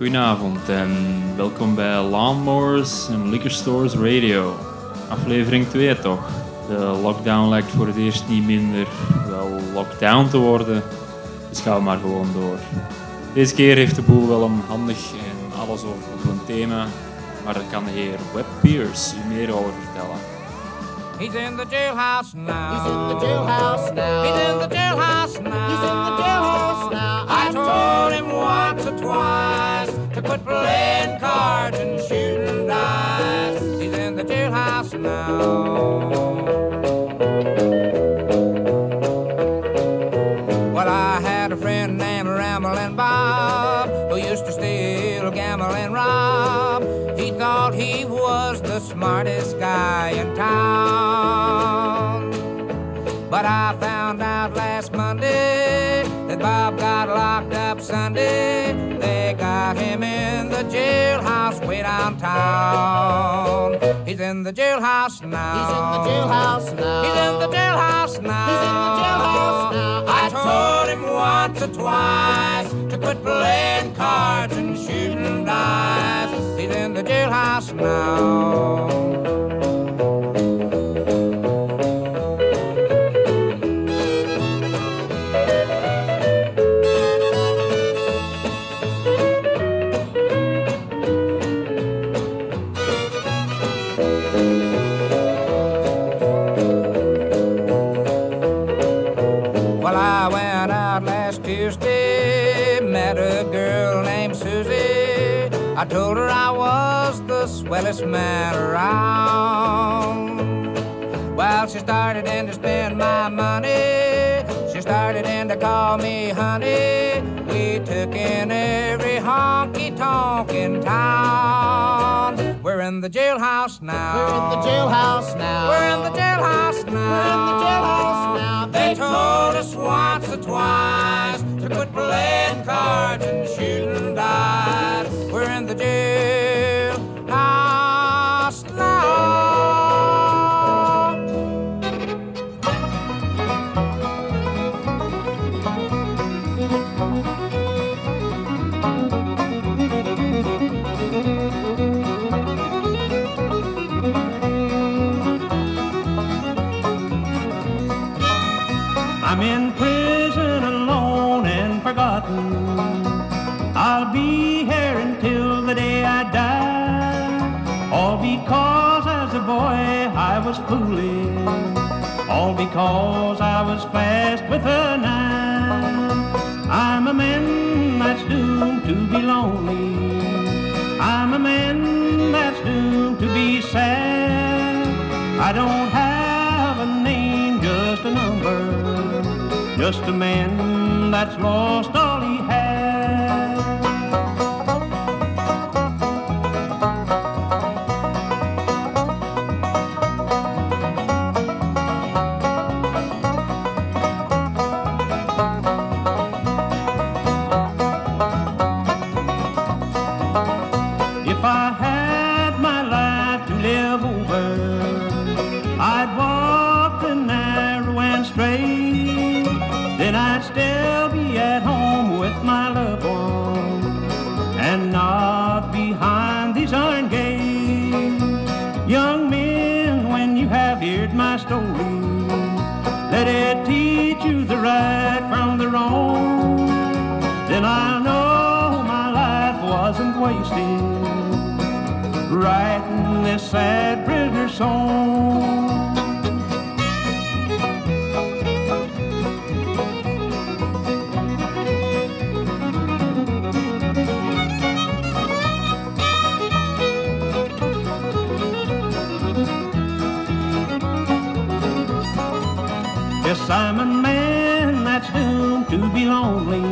Goedenavond en welkom bij Lawnmowers en Liquor Stores Radio. Aflevering 2 toch. De lockdown lijkt voor het eerst niet minder wel lockdown te worden. Dus gaan we maar gewoon door. Deze keer heeft de boel wel een handig en alles over een thema, maar daar kan de heer Webb Pierce u meer over vertellen. He's in the jailhouse now. He's in the jailhouse now. He's in the jailhouse now. He's in the jailhouse now. I told him once or twice to quit playing cards and shooting dice. He's in the jailhouse now. Well, I had a friend named Ramblin' Bob who used to steal, gamble, and rob. He thought he was the smartest guy Sunday. They got him in the jailhouse way downtown. He's in the jailhouse now. He's in the jailhouse now. He's in the jailhouse now. He's in the jailhouse now. I told him once or twice to quit playing cards and shooting dice. He's in the jailhouse now. I told her I was the swellest man around. Well, she started in to spend my money. She started in to call me honey. We took in every honky tonk in town. We're in the jailhouse now. We're in the jailhouse now. We're in the jailhouse now. We're in the jailhouse now. They told us once or twice to quit playing cards and shooting dice. Because I was fast with a knife. I'm a man that's doomed to be lonely. I'm a man that's doomed to be sad. I don't have a name, just a number. Just a man that's lost all he had. Still be at home with my loved one and not behind these iron gates. Young men, when you have heard my story, let it teach you the right from the wrong. Then I know my life wasn't wasted writing this sad prisoner song. Be lonely.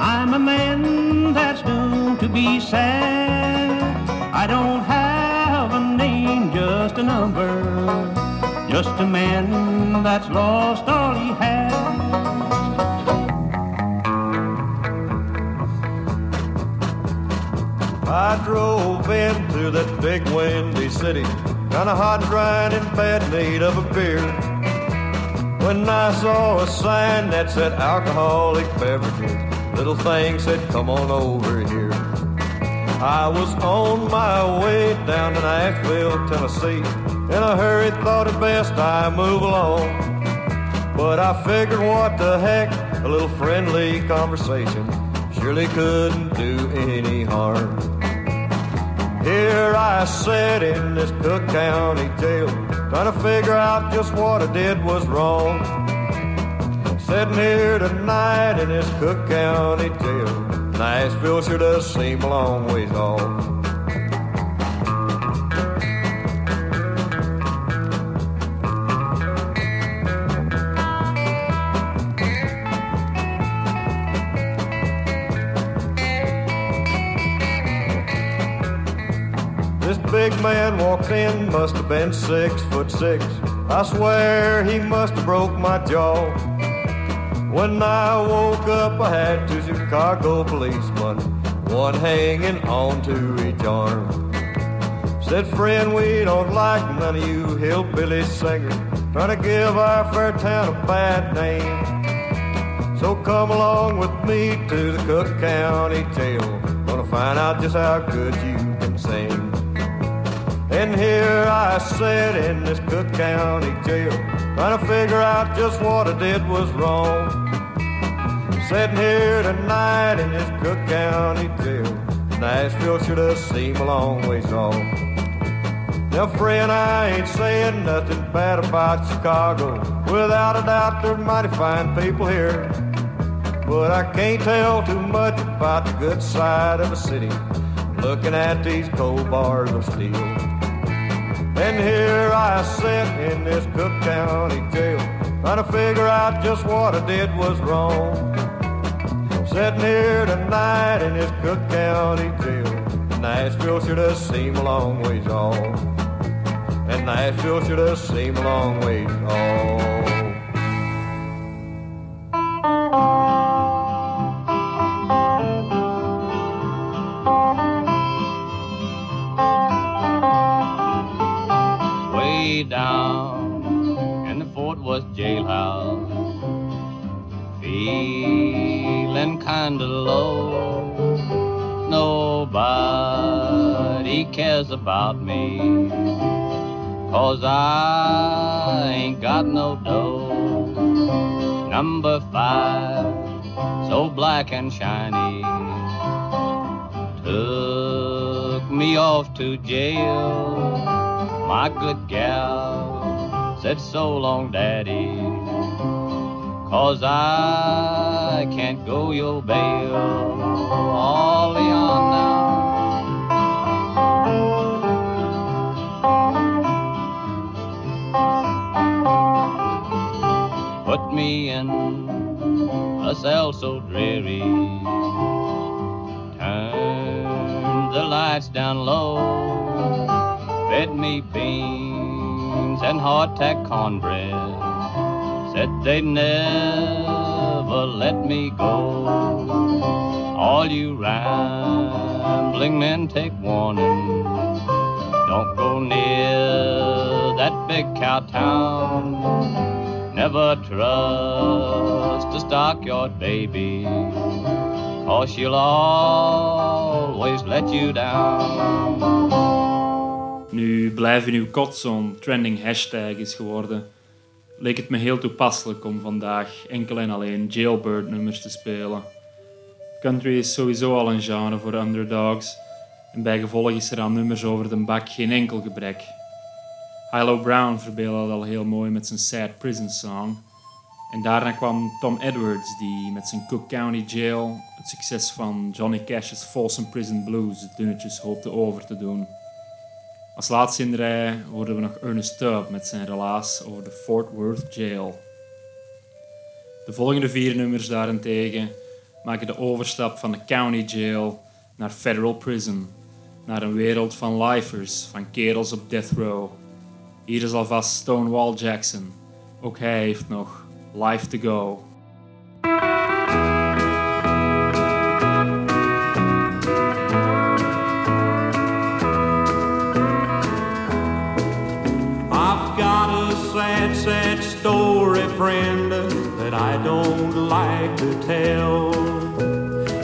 I'm a man that's doomed to be sad. I don't have a name, just a number. Just a man that's lost all he had. I drove into that big windy city, kinda hot and dry and in bad need of a beer. When I saw a sign that said alcoholic beverages, little thing said, come on over here. I was on my way down to Nashville, Tennessee. In a hurry, thought it best I move along. But I figured, what the heck, a little friendly conversation surely couldn't do any harm. Here I sat in this Cook County jail, trying to figure out just what I did was wrong. Sitting here tonight in this Cook County jail, Nashville sure does seem a long ways off. Man walked in, must have been six foot six. I swear he must have broke my jaw. When I woke up, I had two Chicago policemen, one hanging onto each arm. Said, friend, we don't like none of you hillbilly singers trying to give our fair town a bad name. So come along with me to the Cook County jail. Gonna find out just how good you. And here I sat in this Cook County jail, trying to figure out just what I did was wrong. Sitting here tonight in this Cook County jail, Nashville sure does seem a long ways off. Now, friend, I ain't saying nothing bad about Chicago. Without a doubt, there's mighty fine people here. But I can't tell too much about the good side of the city, looking at these cold bars of steel. And here I sit in this Cook County jail, trying to figure out just what I did was wrong. Sitting here tonight in this Cook County jail, Nashville sure does seem a long ways off. And Nashville sure does seem a long ways off. Nobody cares about me. Cause I ain't got no dough. Number five, so black and shiny. Took me off to jail. My good gal said so long, daddy. Cause I can't go your bail all on now. Me in a cell so dreary. Turned the lights down low. Fed me beans and hardtack cornbread said they'd never let me go. All you rambling men take warning. Don't go near that big cow town. Never trust a stockyard baby. Cause she'll always let you down. Nu blijven uw kot zo'n trending hashtag is geworden. leek het me heel toepasselijk om vandaag enkel en alleen jailbird nummers te spelen. Country is sowieso al een genre voor underdogs en bijgevolg is er aan nummers over de bak geen enkel gebrek. Hilo Brown verbeelde al heel mooi met zijn Sad Prison Song. En daarna kwam Tom Edwards, die met zijn Cook County Jail het succes van Johnny Cash's Folsom Prison Blues dunnetjes hoopte over te doen. Als laatste in de rij hoorden we nog Ernest Tubb met zijn relaas over de Fort Worth Jail. De volgende vier nummers daarentegen maken de overstap van de County Jail naar Federal Prison, naar een wereld van lifers, van kerels op death row. Hier is alvast Stonewall Jackson. Ook hij heeft nog life to go. I've got a sad story, friend, that I don't like to tell.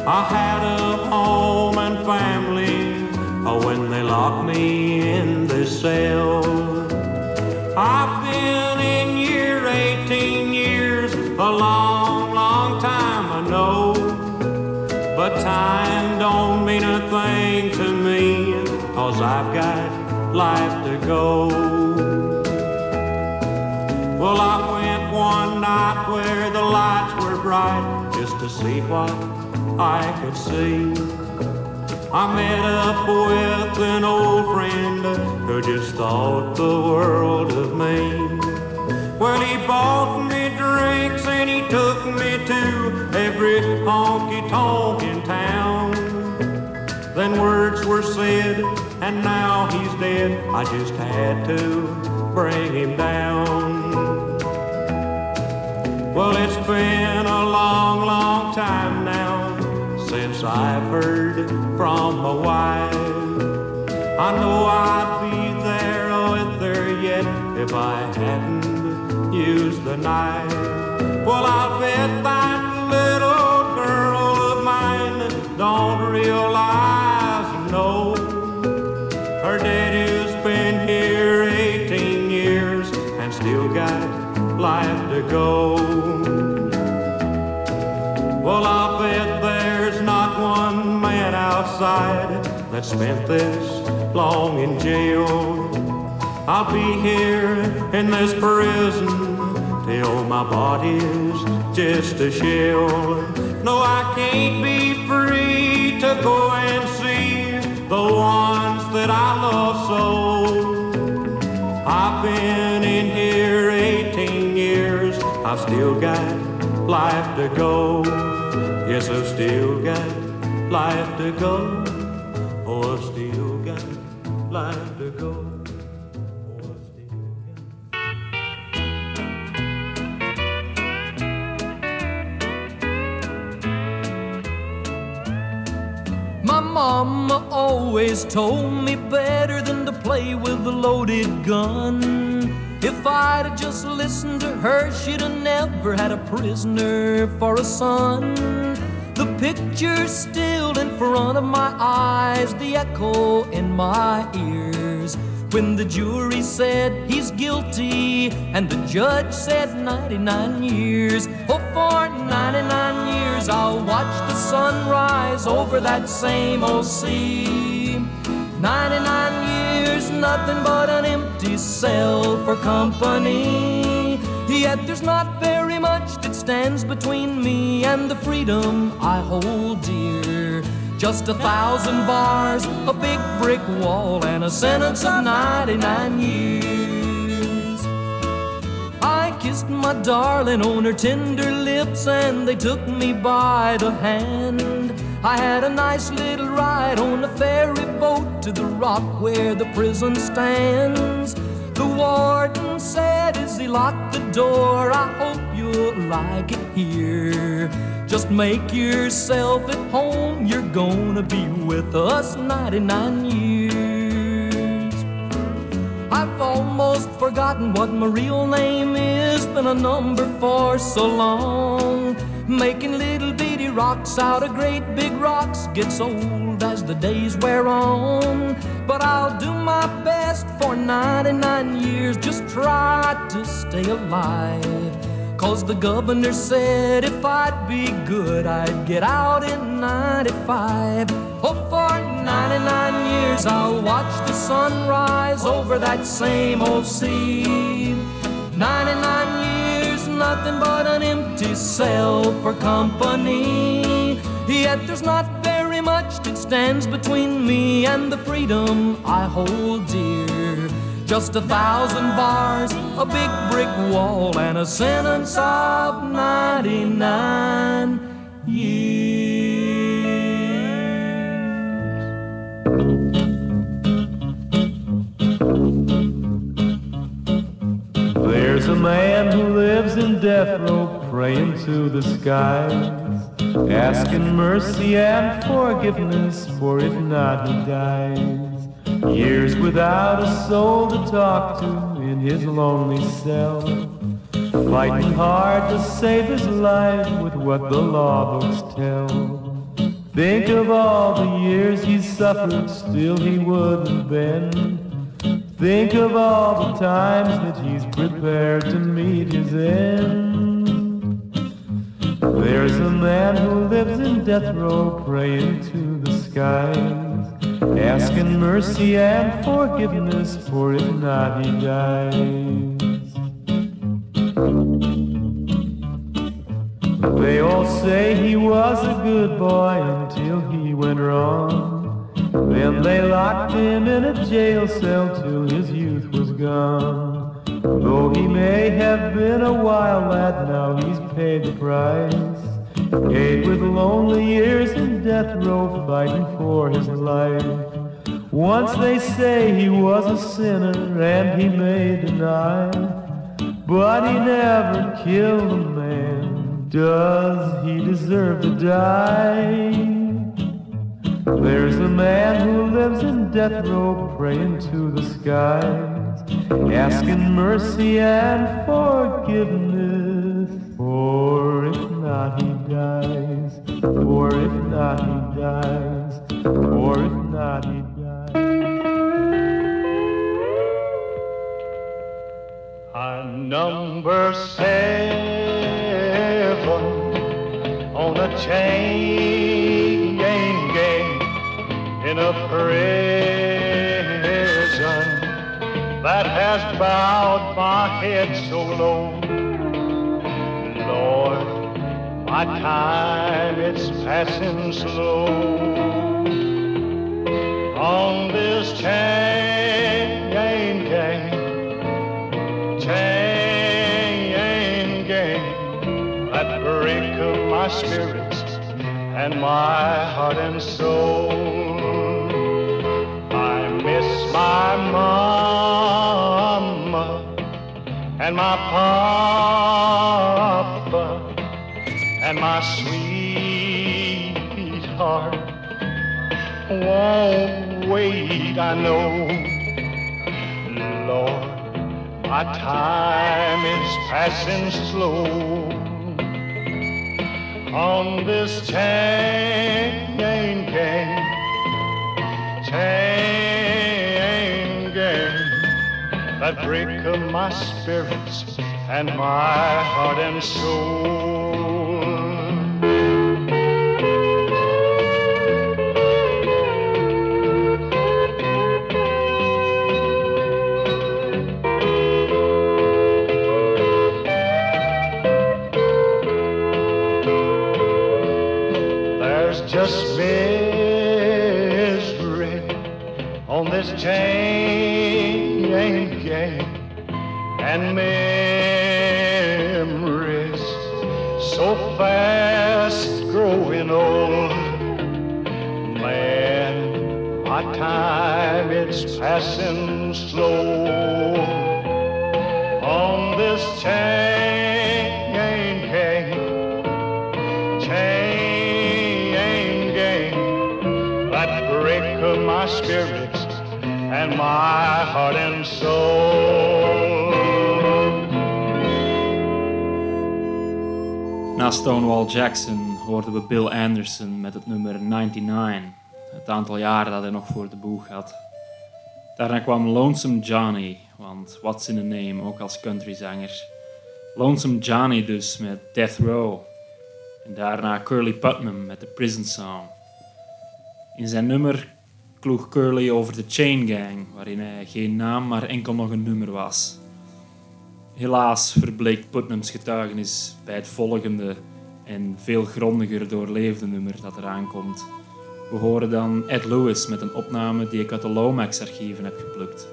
I had a home and family uh, when they locked me in this cell. Life to go. Well, I went one night where the lights were bright just to see what I could see. I met up with an old friend who just thought the world of me. Well, he bought me drinks and he took me to every honky tonk in town. Then words were said, and now he's dead. I just had to bring him down. Well, it's been a long, long time now since I've heard from my wife. I know I'd be there with her yet if I hadn't used the knife. Well, I bet that little girl of mine don't realize, got life to go. Well, I'll bet there's not one man outside that spent this long in jail. I'll be here in this prison till my body's just a shell. No, I can't be free to go and see the ones that I love so. I've been I've still got life to go. Yes, I've still got life to go. Oh, I've still got life to go. Mama always told me better than to play with a loaded gun. If I'd just listened to her, she'd have never had a prisoner for a son. The picture's still in front of my eyes, the echo in my ears. When the jury said he's guilty and the judge said 99 years. Oh, for 99 years I'll watch the sun rise over that same old sea. 99 years, nothing but an empty cell for company. Yet there's not very much that stands between me and the freedom I hold dear. Just a thousand bars, a big brick wall, and a sentence of 99 years. I kissed my darling on her tender lips, and they took me by the hand. I had a nice little ride on a ferry boat to the rock where the prison stands. The warden said as he locked the door, I hope you'll like it here. Just make yourself at home, you're gonna be with us 99 years. I've almost forgotten what my real name is. Been a number for so long. Making little rocks out of great big rocks gets old as the days wear on. But I'll do my best for 99 years. Just try to stay alive. Cause the governor said if I'd be good, I'd get out in 95. Oh, for 99 years, I'll watch the sun rise over that same old sea. 99 years, nothing but an empty cell for company. Yet there's not very much that stands between me and the freedom I hold dear. Just a thousand bars, a big brick wall, and a sentence of 99 years. Man who lives in death row praying to the skies, asking mercy and forgiveness, for if not, he dies. Years without a soul to talk to in his lonely cell, fighting hard to save his life with what the law books tell. Think of all the years he suffered, still he wouldn't bend. Think of all the times that he's prepared to meet his end. There's a man who lives in death row, praying to the skies, asking mercy and forgiveness, for if not, he dies. They all say he was a good boy until he went wrong. Then they locked him in a jail cell till his youth was gone. Though he may have been a wild lad, now he's paid the price. Paid with lonely years in death row, fighting for his life. Once they say he was a sinner, and he may deny, but he never killed a man. Does he deserve to die? There's a man who lives in death row, praying to the skies, asking mercy and forgiveness. For if not, he dies. For if not, he dies. For if not, he dies. I'm number seven on a chain in a prison that has bowed my head so low. Lord, my time it's passing slow on this chain gang, chain gang that break of my spirit and my heart and soul. My mama and my papa and my sweetheart won't wait, I know. Lord, my time is passing slow on this chain gang, chain that break of my spirits and my heart and soul. Passing slow on this chain gang chain gang that break my spirits and my heart and soul. Na Stonewall Jackson hoorden we Bill Anderson met het nummer 99, het aantal jaren dat hij nog voor de boeg had. Daarna kwam Lonesome Johnny, want what's in a name, ook als countryzanger. Lonesome Johnny dus met Death Row. En daarna Curly Putnam met de Prison Song. In zijn nummer kloeg Curly over de Chain Gang, waarin hij geen naam, maar enkel nog een nummer was. Helaas verbleek Putnams getuigenis bij het volgende en veel grondiger doorleefde nummer dat eraan komt. We horen dan Ed Lewis met een opname die ik uit de Lomax-archieven heb geplukt.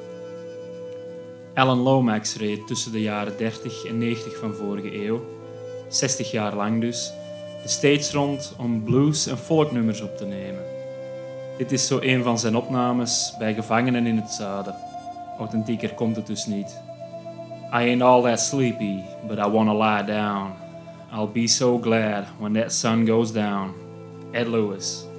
Alan Lomax reed tussen de jaren 30 en 90 van vorige eeuw, 60 jaar lang dus, de States rond om blues- en folknummers op te nemen. Dit is zo een van zijn opnames bij gevangenen in het zuiden. Authentieker komt het dus niet. I ain't all that sleepy, but I wanna lie down. I'll be so glad when that sun goes down. Ed Lewis.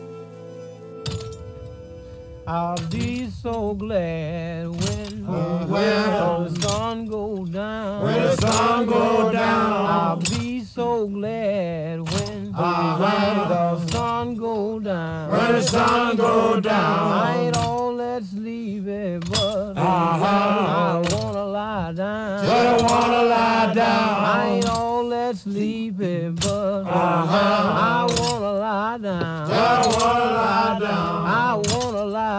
I'll be so glad when, when the sun go down. when the sun go down. I'll be so glad when, Uh-huh. when the sun go down. When the sun go down. I ain't all that sleepy, but I wanna lie down. But I wanna lie down. I ain't all that sleepy, but I wanna lie down. But I wanna lie down.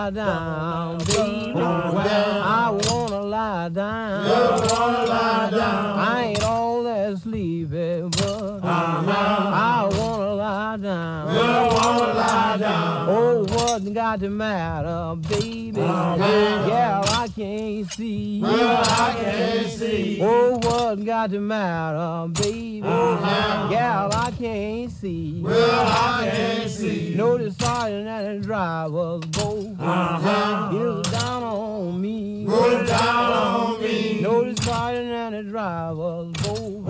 I wanna lie down, baby. I wanna lie down. I wanna lie down. I ain't all that sleepy, but uh-huh. I wanna lie down. I wanna lie down. Oh, what got the matter, baby? Uh-huh. Yeah, I can't see. Well, I can't see. Oh, what got the matter, baby? Yeah, I can't see. Well, I can't see. The sergeant and the driver's both is down on me. Put uh-huh. down on me. The sergeant and the driver's both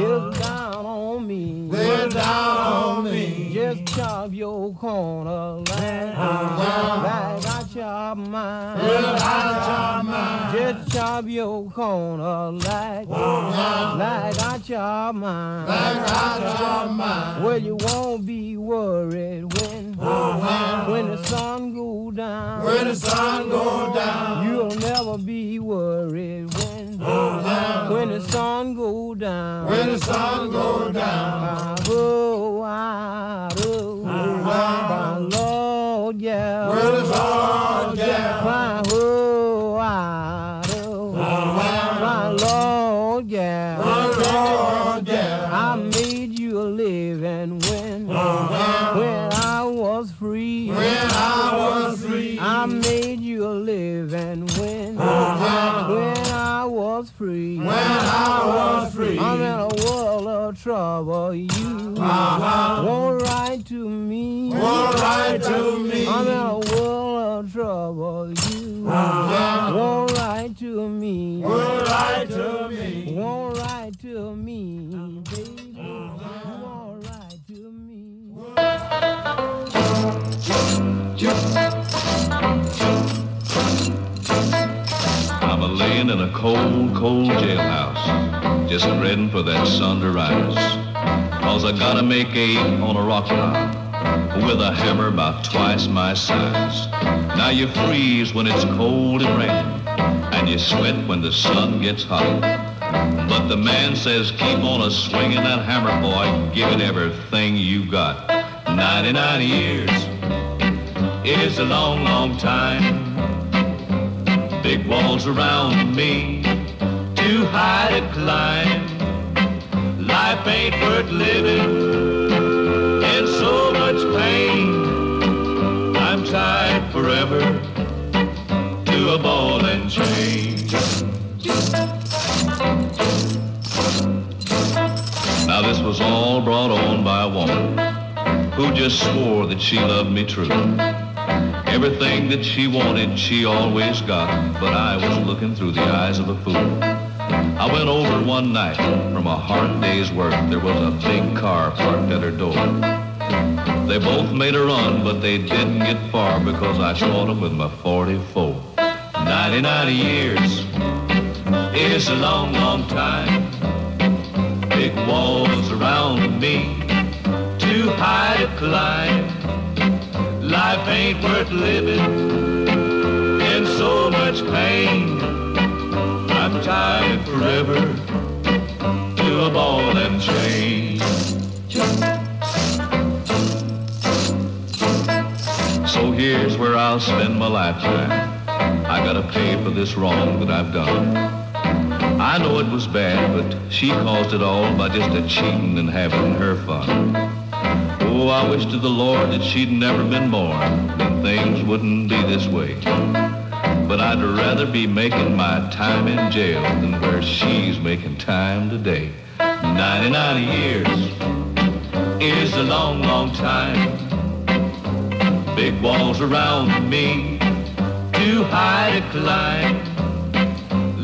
is down on me. Put down on me. Just chop your corner like, like I chop mine. Well, I chop mine. Just chop your corner like, like I chop mine. Like I chop mine. Well, you won't be worried when, when the sun go down. When the sun go down. You'll never be worried when, oh, when the sun go down. When the sun go down. Oh, I do. My Lord, yeah. When the sun trouble. You won't write to me. Won't write to me. I'm in a world of trouble. You uh-huh. won't write to me. Won't write to me. Won't write to me, baby. You won't write to me. I'm a laying in a cold, cold jailhouse, just ready for that sun to rise. Cause I gotta make eight on a rock pile with a hammer about twice my size. Now you freeze when it's cold and raining, and you sweat when the sun gets hot. But the man says keep on a swinging that hammer, boy, give it everything you got. 99 years is a long, long time. Big walls around me, too high to climb. Life ain't worth living, and so much pain. I'm tied forever to a ball and chain. Now this was all brought on by a woman who just swore that she loved me true. Everything that she wanted, she always got, but I was looking through the eyes of a fool. I went over one night from a hard day's work. There was a big car parked at her door. They both made a run, but they didn't get far because I caught them with my 44. 99 years is a long, long time. Big walls around me, too high to climb. Life ain't worth living in so much pain. Tied forever to a ball and chain. So here's where I'll spend my lifetime. I gotta pay for this wrong that I've done. I know it was bad, but she caused it all by just a cheating and having her fun. Oh, I wish to the Lord that she'd never been born, then things wouldn't be this way. But I'd rather be making my time in jail than where she's making time today. 99 years is a long, long time. Big walls around me, too high to climb.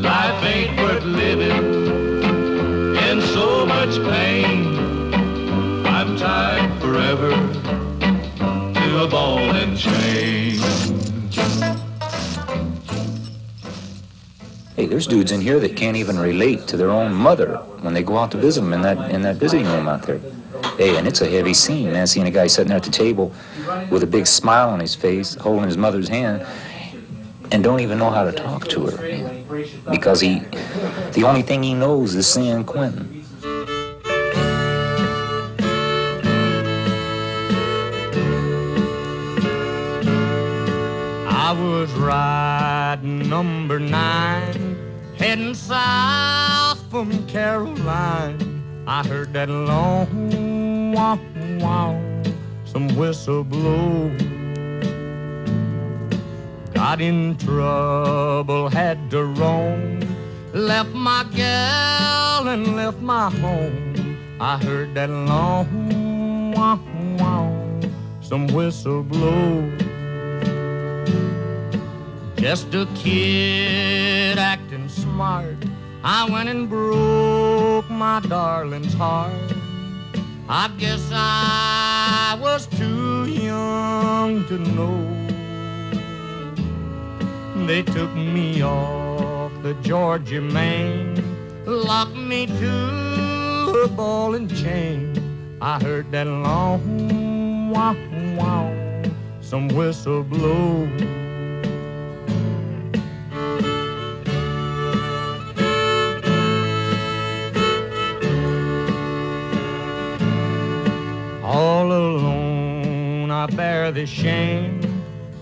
Life ain't worth living in so much pain. I'm tied forever to a ball Hey, there's dudes in here that can't even relate to their own mother when they go out to visit them in that in that visiting room out there. Hey, and it's a heavy scene, man. Seeing a guy sitting there at the table with a big smile on his face, holding his mother's hand, and don't even know how to talk to her because he, the only thing he knows is San Quentin. I was riding number nine, heading south from Caroline. I heard that long wow wow, some whistle blow. Got in trouble, had to roam. Left my gal and left my home. I heard that long wow wow, some whistle blow. Just a kid acting smart. I went and broke my darling's heart. I guess I was too young to know. They took me off the Georgia main, locked me to a ball and chain. I heard that long wow wow, some whistle blow. All alone I bear this shame.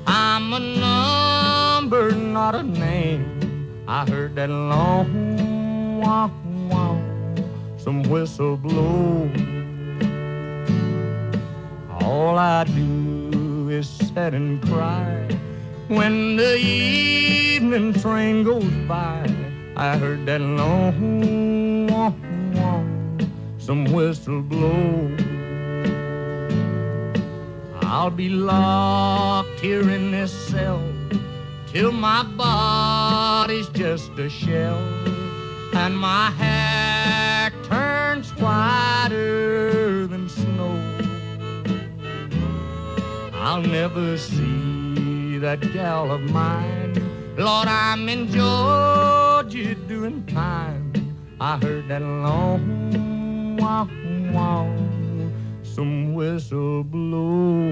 I'm a number, not a name. I heard that long wow wow, some whistle blow. All I do is sit and cry when the evening train goes by. I heard that long wow wow, some whistle blow. I'll be locked here in this cell till my body's just a shell and my hair turns whiter than snow. I'll never see that gal of mine. Lord, I'm in Georgia doing time. I heard that long wow some whistle blow.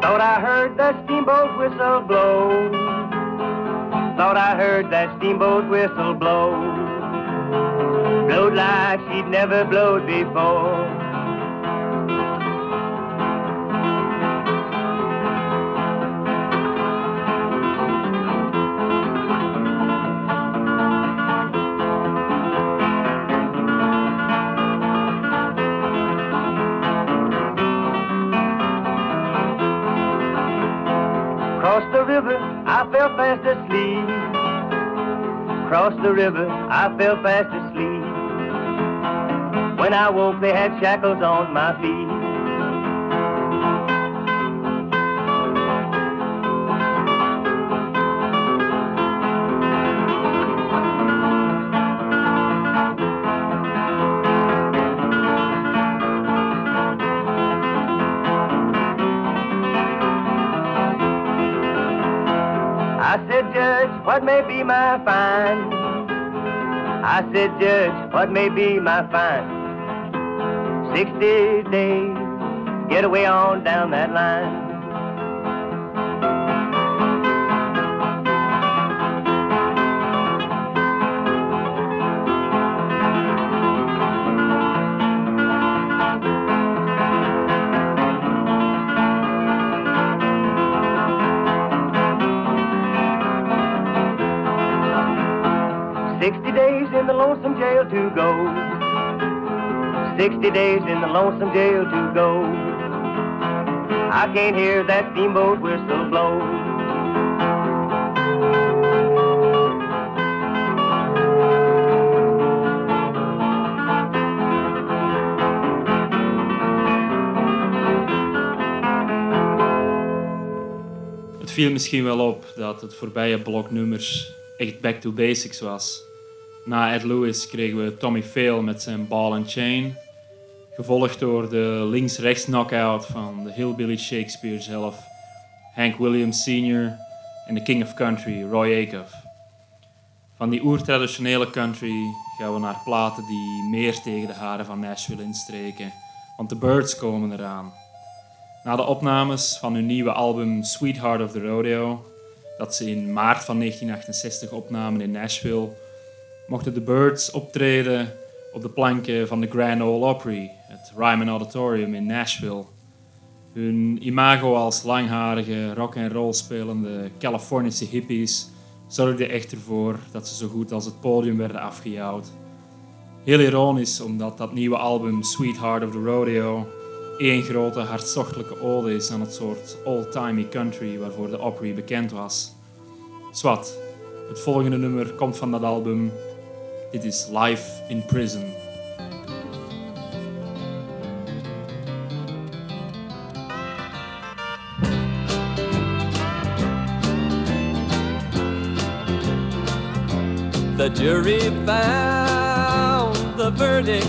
Thought I heard that steamboat whistle blow. Thought I heard that steamboat whistle blow. Blowed like she'd never blowed before. Crossed the river, I fell fast asleep. Crossed the river, I fell fast asleep. When I woke, they had shackles on my feet. What may be my fine? I said, Judge, what may be my fine? Sixty days, get away on down that line. 60 days in the lonesome jail to go. I can't hear that steamboat whistle blow. Het viel misschien wel op dat het voorbije blok nummers echt back to basics was. Na Ed Lewis kregen we Tommy fail met zijn Ball and Chain. Gevolgd door de links-rechts knockout van de Hillbilly Shakespeare zelf, Hank Williams Sr. en de King of Country, Roy Acuff. Van die oertraditionele country gaan we naar platen die meer tegen de haren van Nashville instreken, want de Birds komen eraan. Na de opnames van hun nieuwe album Sweetheart of the Rodeo, dat ze in maart van 1968 opnamen in Nashville, mochten de Birds optreden op de planken van de Grand Ole Opry, het Ryman Auditorium in Nashville. Hun imago als langharige, rock and roll spelende Californische hippies zorgde echter voor dat ze zo goed als het podium werden afgejouwd. Heel ironisch, omdat dat nieuwe album Sweetheart of the Rodeo één grote hartstochtelijke ode is aan het soort old-timey country waarvoor de Opry bekend was. Swat, het volgende nummer komt van dat album. Dit is Life in Prison. The jury found the verdict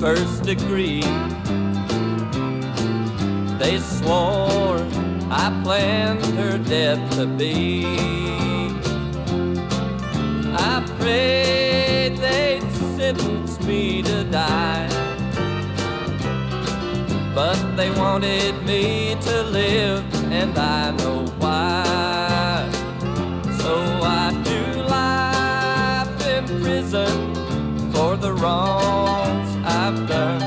first degree. They swore I planned her death to be. I prayed they'd me to die. But they wanted me to live, and I know why. So I do life in prison for the wrongs I've done.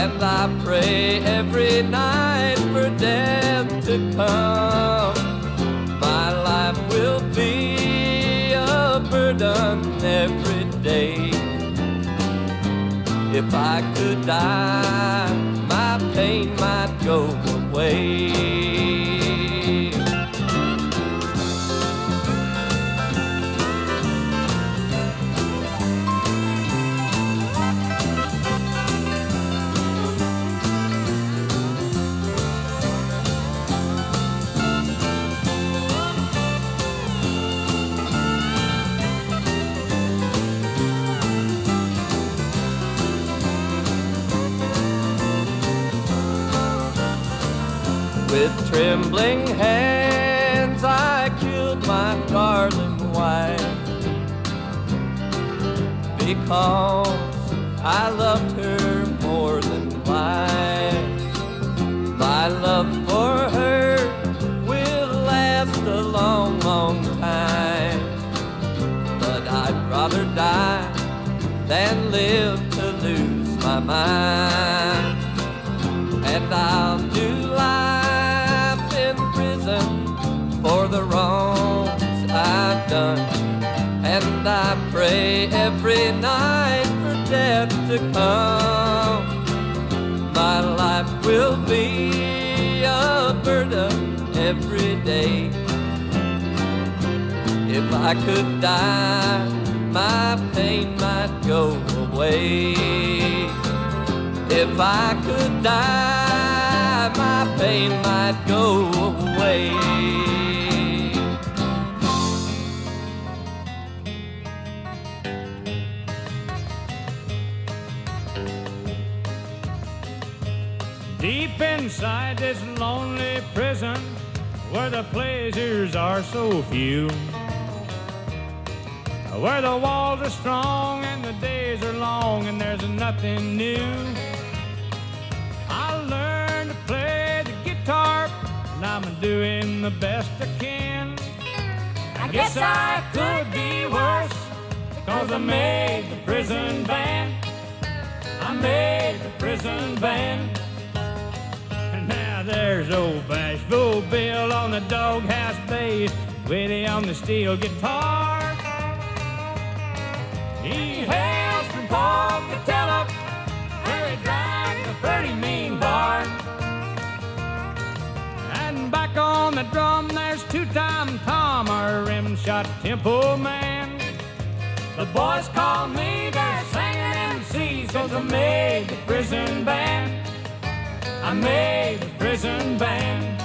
And I pray every night for death to come. My life will be a burden every. If I could die, my pain might go away. Trembling hands, I killed my darling wife because I loved her more than life. My love for her will last a long, long time, but I'd rather die than live to lose my mind. And I'll And I pray every night for death to come. My life will be a burden every day. If I could die, my pain might go away. If I could die, my pain might go away. Deep inside this lonely prison where the pleasures are so few, where the walls are strong and the days are long and there's nothing new. I learned to play the guitar and I'm doing the best I can. I guess I could be worse cause I made the prison band. I made the prison band. There's old Bashful Bill on the doghouse bass, Willie on the steel guitar. He hails from Pocatello, where he drank a pretty mean bar. And back on the drum, there's two-time Tom, our rim-shot tempo man. The boys call me their singing MCs, cause I made the prison band. I made the prison band.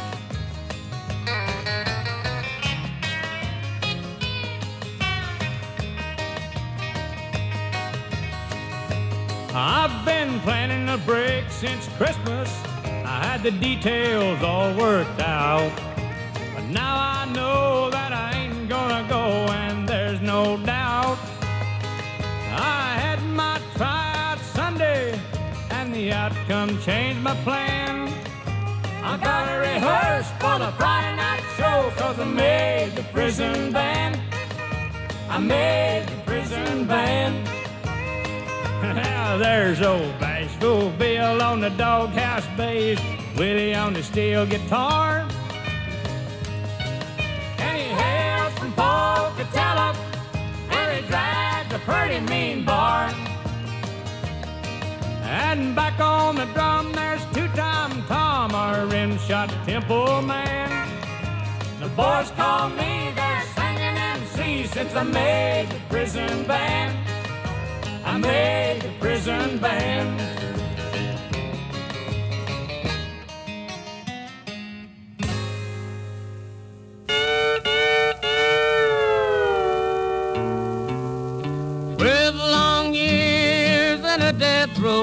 I've been planning a break since Christmas. I had the details all worked out. But now I know that I ain't gonna go outcome changed my plan. I gotta rehearse for the Friday night show, cause I made the prison band. I made the prison band. Now there's old bashful Bill on the doghouse bass, Willie on the steel guitar. And he hails from pretty mean bar. And back on the drum, there's two-time Tom, our rim-shot temple man. The boys call me their singing MC since I made the prison band. I made the prison band.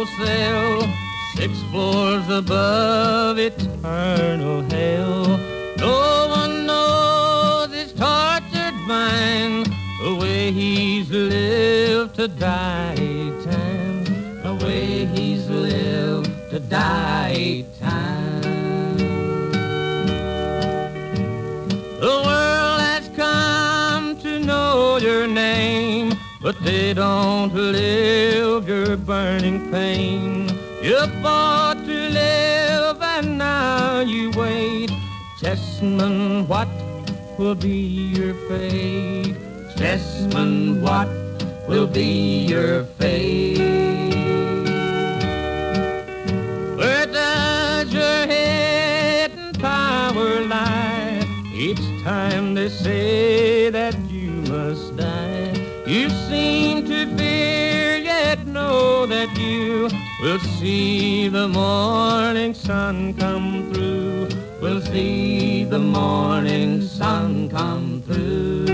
Cell, six floors above eternal hell. No one knows his tortured mind, the way he's lived to die times, the way he's lived to die times. The world has come to know your name, but they don't live your burning pain. You fought to live and now you wait. Chessman, what will be your fate? Chessman, what will be your fate? Where does your head and power lie? Each time they say that that you will see the morning sun come through. We'll see the morning sun come through.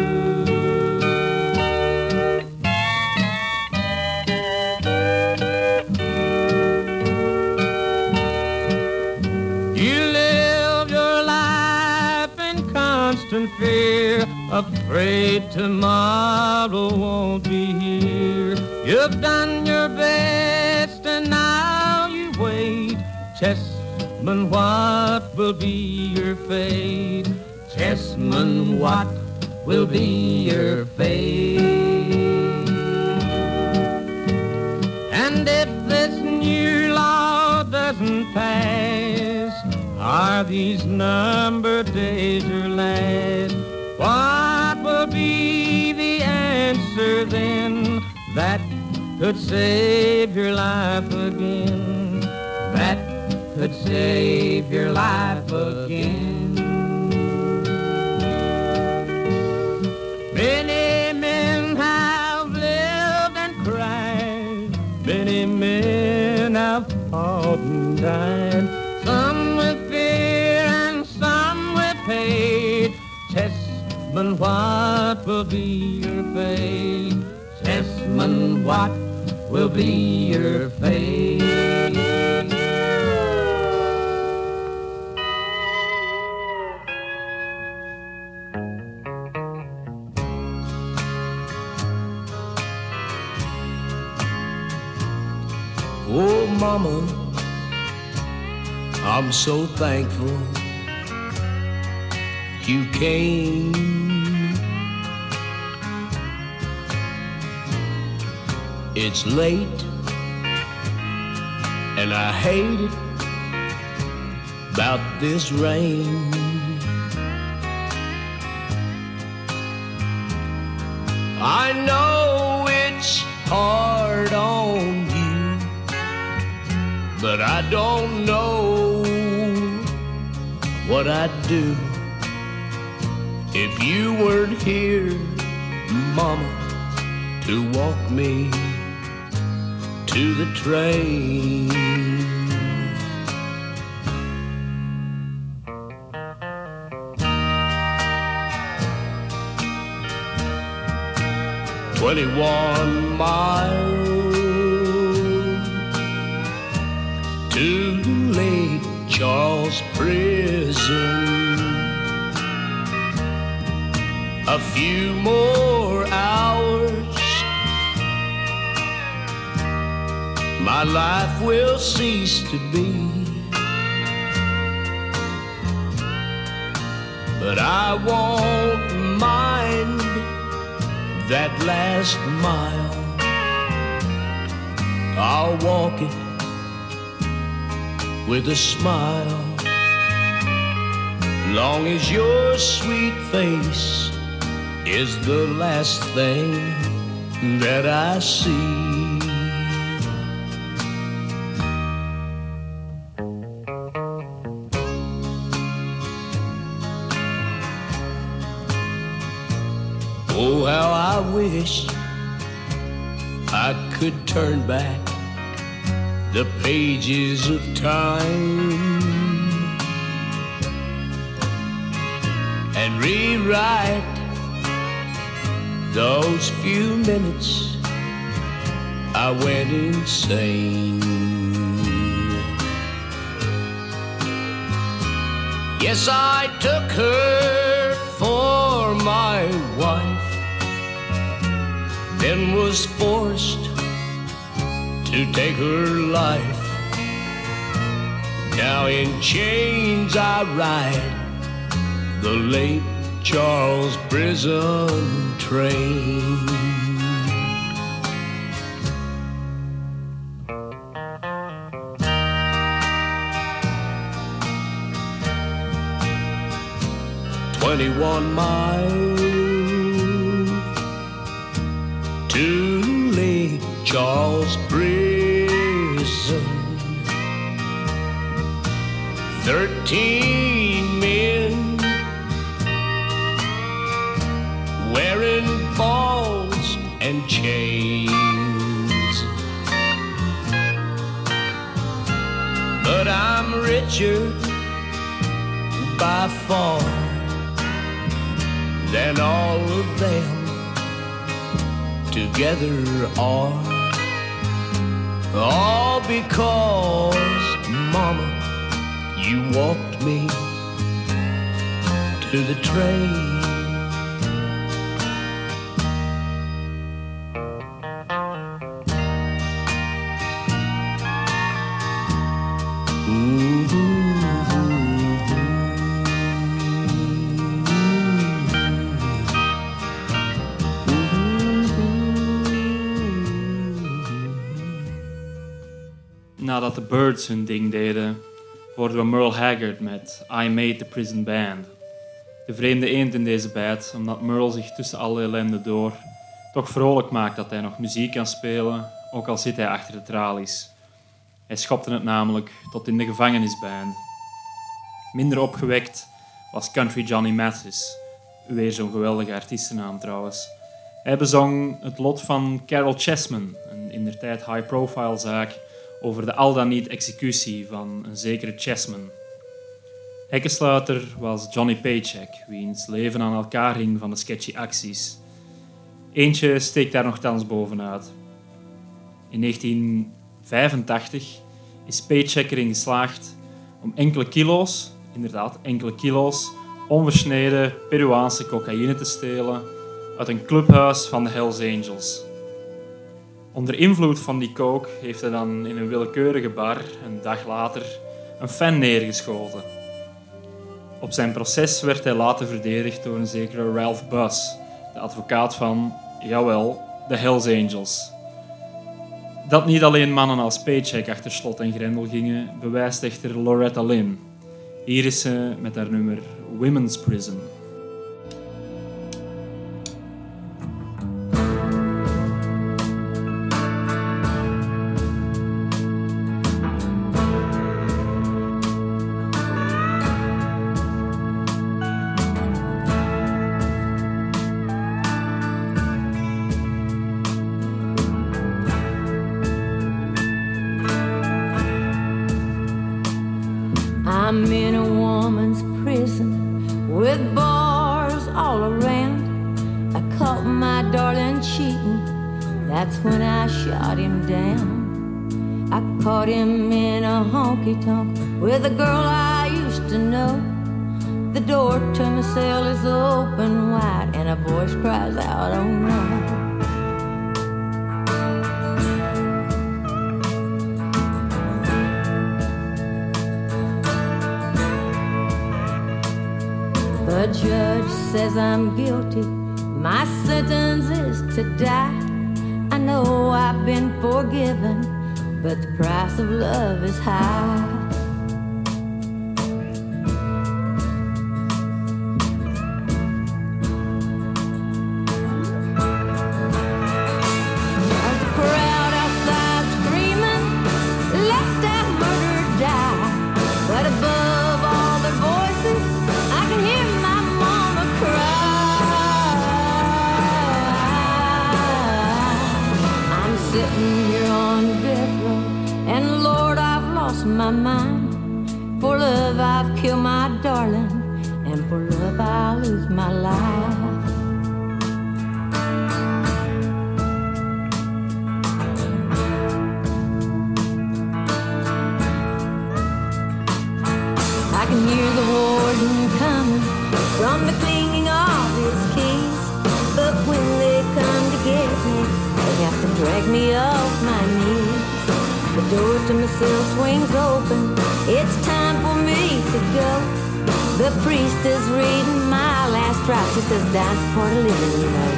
You live your life in constant fear, afraid tomorrow won't be here. You've done your best and now you wait. Chessman, what will be your fate? Chessman, what will be your fate? And if this new law doesn't pass, are these numbered days your last? What will be the answer then that could save your life again? That could save your life again. Many men have lived and cried. Many men have fought and died. Some with fear and some with hate. Chessman, what will be your fate? Chessman, what will be your fate? Oh, mama, I'm so thankful you came. It's late, and I hate it about this rain. I know it's hard on you, but I don't know what I'd do if you weren't here, Mama, to walk me to the train. Twenty-one miles to Lake Charles prison. A few more hours, my life will cease to be. But I won't mind that last mile. I'll walk it with a smile. Long as your sweet face is the last thing that I see. Wish I could turn back the pages of time and rewrite those few minutes I went insane. Yes, I took her for my wife, then was forced to take her life. Now in chains I ride the Lake Charles prison train. Twenty-one miles Charles prison. Thirteen men wearing balls and chains. But I'm richer by far than all of them together are. All because, Mama, you walked me to the train. Birds hun ding deden, hoorden we Merle Haggard met I Made the Prison Band. De vreemde eend in deze bijt, omdat Merle zich tussen alle ellende door toch vrolijk maakt dat hij nog muziek kan spelen, ook al zit hij achter de tralies. Hij schopte het namelijk tot in de gevangenisband. Minder opgewekt was Country Johnny Mathis, weer zo'n geweldige artiestennaam trouwens. Hij bezong het lot van Carol Chessman, een indertijd high-profile zaak over de al dan niet executie van een zekere Chessman. Hekkensluiter was Johnny Paycheck, wiens leven aan elkaar hing van de sketchy acties. Eentje steekt daar nogthans bovenuit. In 1985 is Paycheck erin geslaagd om enkele kilo's, inderdaad enkele kilo's, onversneden Peruaanse cocaïne te stelen uit een clubhuis van de Hells Angels. Onder invloed van die coke heeft hij dan in een willekeurige bar een dag later een fan neergeschoten. Op zijn proces werd hij later verdedigd door een zekere Ralph Buss, de advocaat van, jawel, de Hells Angels. Dat niet alleen mannen als Paycheck achter slot en grendel gingen, bewijst echter Loretta Lynn. Hier is ze met haar nummer Women's Prison. Lost my mind. For love, I've killed my darling, and for love, I'll lose my life. Is reading my last rites. He says, "That's for the living, you know."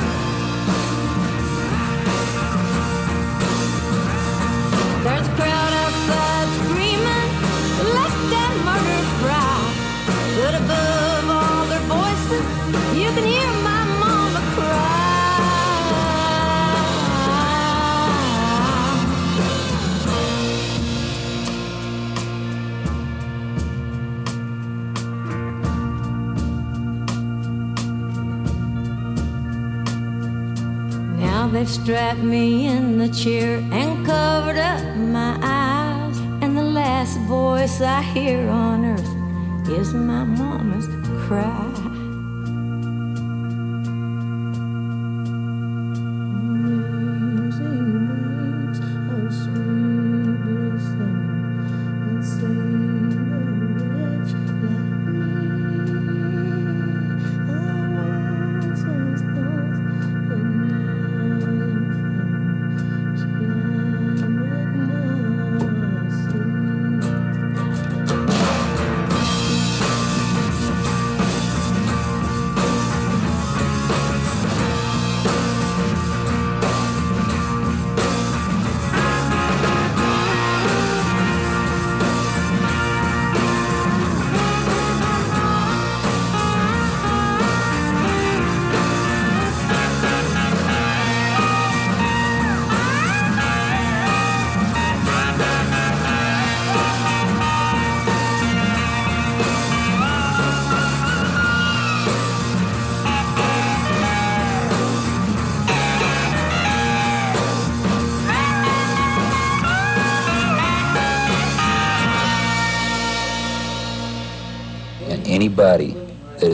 There's a crowd outside screaming, let that murder fry. But above all their voices, you can hear They've strapped me in the chair and covered up my eyes. And the last voice I hear on earth is my mama's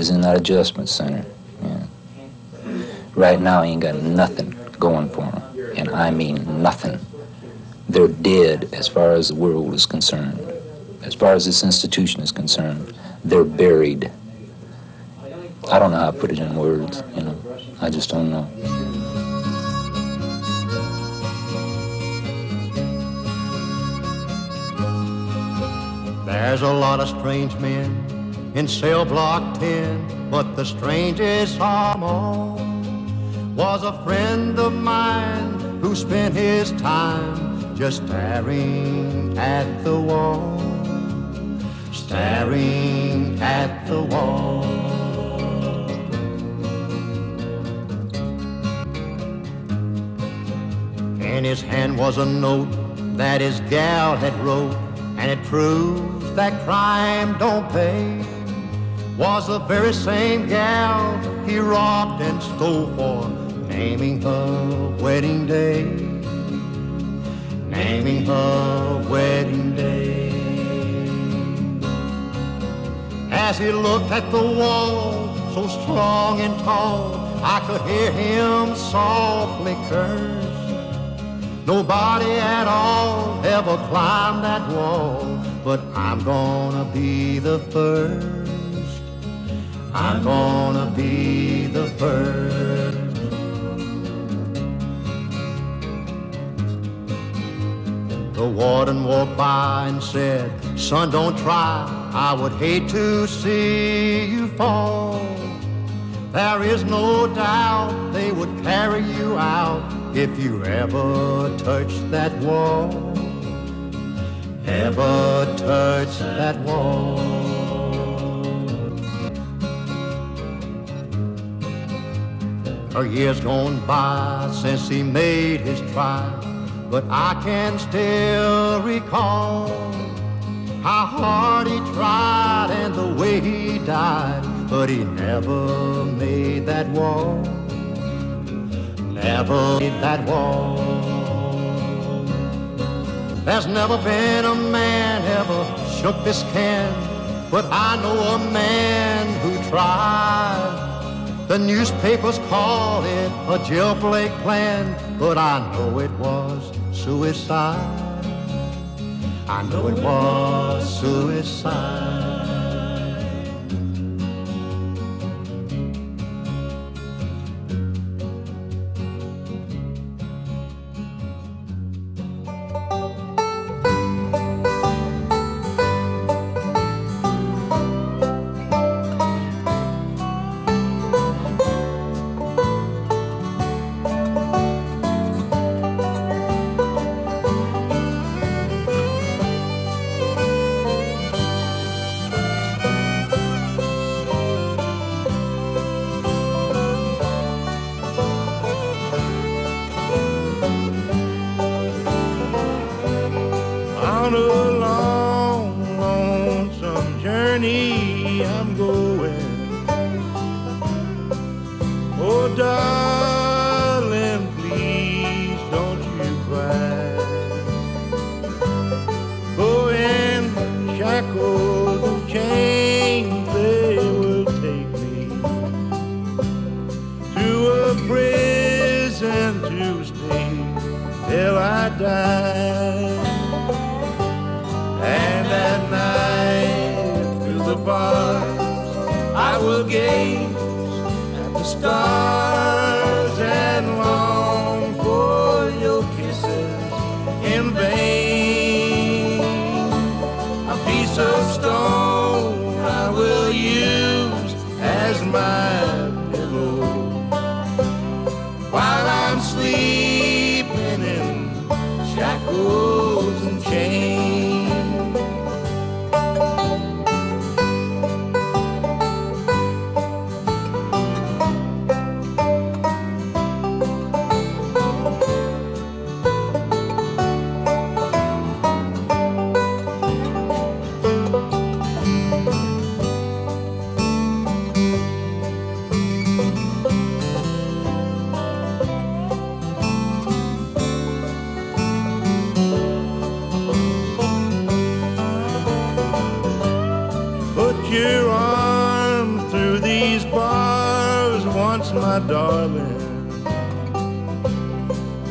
is in that adjustment center, yeah, right now he ain't got nothing going for him. And I mean nothing. They're dead as far as the world is concerned. As far as this institution is concerned, they're buried. I don't know how to put it in words, you know. I just don't know. There's a lot of strange men in cell block 10, but the strangest of all was a friend of mine who spent his time just staring at the wall, staring at the wall. In his hand was a note that his gal had wrote, and it proves that crime don't pay. Was the very same gal he robbed and stole for, naming her wedding day, naming her wedding day. As he looked at the wall, so strong and tall, I could hear him softly curse. Nobody at all ever climbed that wall, but I'm gonna be the first. I'm gonna be the first. The warden walked by and said, Son, don't try. I would hate to see you fall. There is no doubt they would carry you out if you ever touch that wall. Ever touch that wall. Year's gone by since he made his trial, but I can still recall how hard he tried and the way he died, but he never made that wall. Never made that wall. There's never been a man ever shook this can, but I know a man who tried. The newspapers call it a jailbreak plan, but I know it was suicide. I know it was suicide. Once, my darling.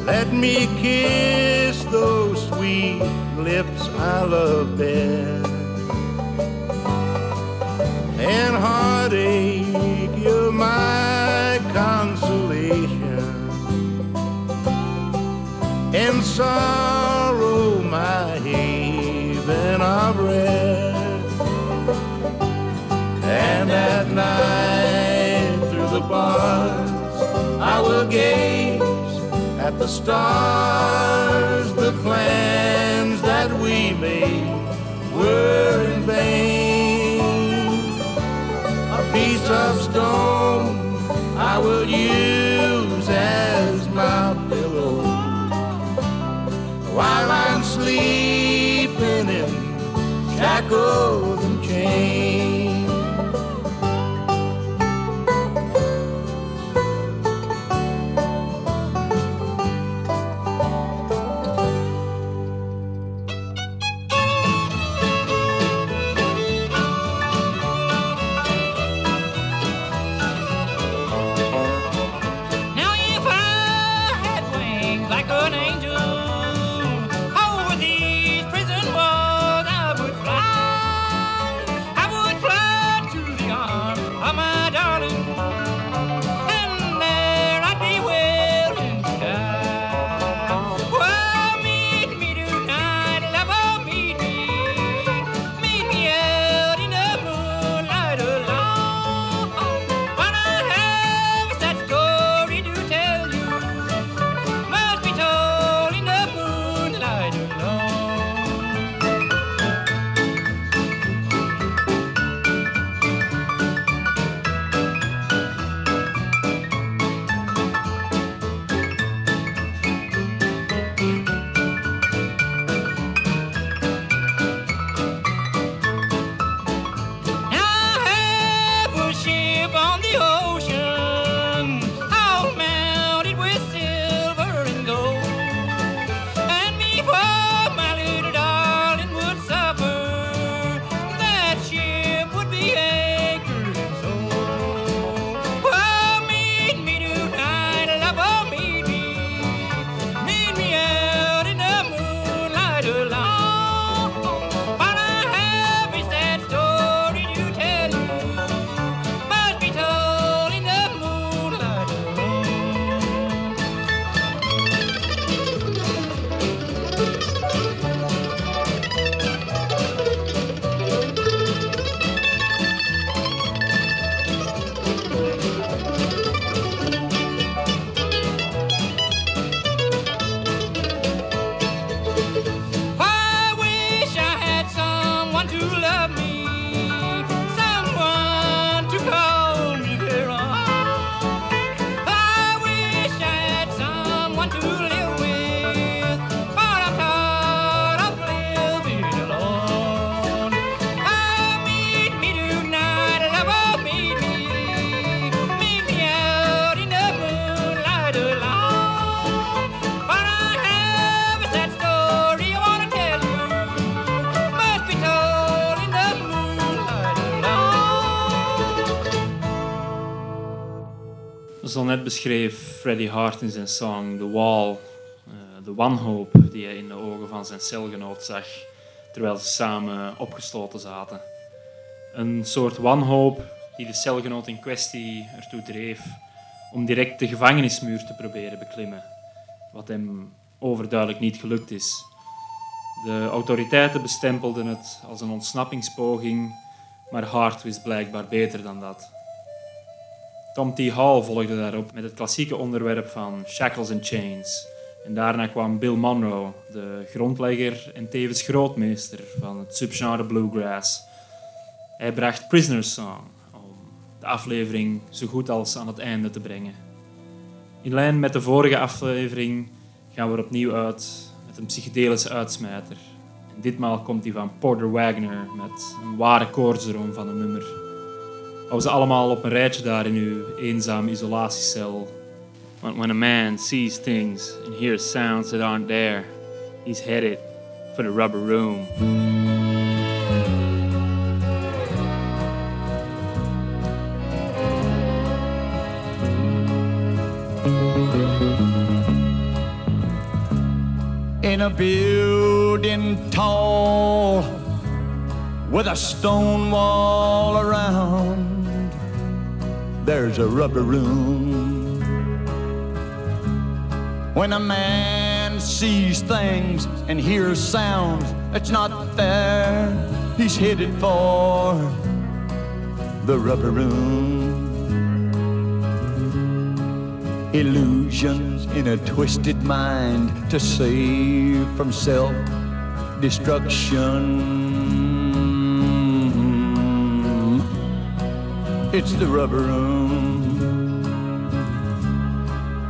Let me kiss those sweet lips I love best. And heartache, you're my consolation. And sorrow, my haven of rest. And at night the stars The plans that we made were in vain. A piece of stone I will use as my pillow. While I'm sleeping in shackles and chains beschreef Freddie Hart in zijn song The Wall eh, de wanhoop die hij in de ogen van zijn celgenoot zag terwijl ze samen opgesloten zaten. Een soort wanhoop die de celgenoot in kwestie ertoe dreef om direct de gevangenismuur te proberen beklimmen, wat hem overduidelijk niet gelukt is. De autoriteiten bestempelden het als een ontsnappingspoging, maar Hart wist blijkbaar beter dan dat. Tom T. Hall volgde daarop met het klassieke onderwerp van Shackles and Chains. En daarna kwam Bill Monroe, de grondlegger en tevens grootmeester van het subgenre bluegrass. Hij bracht Prisoner's Song om de aflevering zo goed als aan het einde te brengen. In lijn met de vorige aflevering gaan we er opnieuw uit met een psychedelische uitsmijter. En ditmaal komt die van Porter Wagner met een ware koortsdroom van een nummer. Ze allemaal op een rijtje daar in uw eenzame isolatiecel. Want when a man sees things and hears sounds that aren't there, he's headed for the rubber room. in a building tall with a stone wall around. There's a rubber room. When a man sees things and hears sounds that's not there, he's headed for the rubber room. Illusions in a twisted mind to save from self destruction. It's the rubber room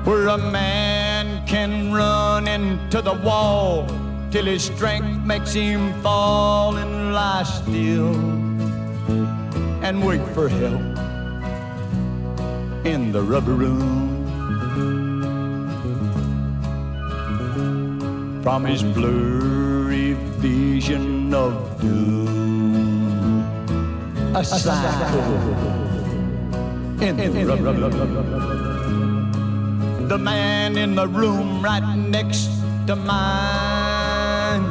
where a man can run into the wall till his strength makes him fall and lie still and wait for help in the rubber room. from his blurry vision of doom. A psycho in the rubber. The man in the room right next to mine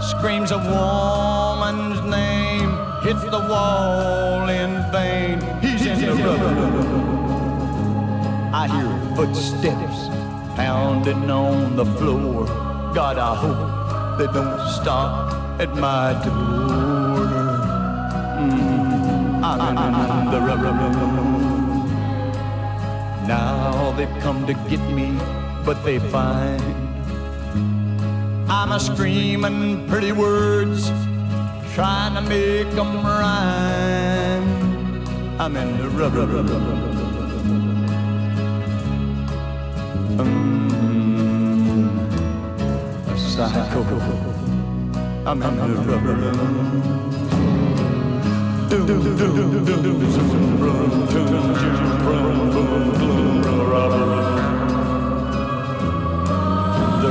screams a woman's name, hits the wall in vain. He's in the rubber. I hear footsteps pounding on the floor. God, I hope they don't stop at my door. Mm, I'm in the room. Now they've come to get me, but they find I'm a screaming pretty words, trying to make them rhyme. I'm in the rubber room. psycho. I'm in the rubber the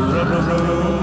rubber road.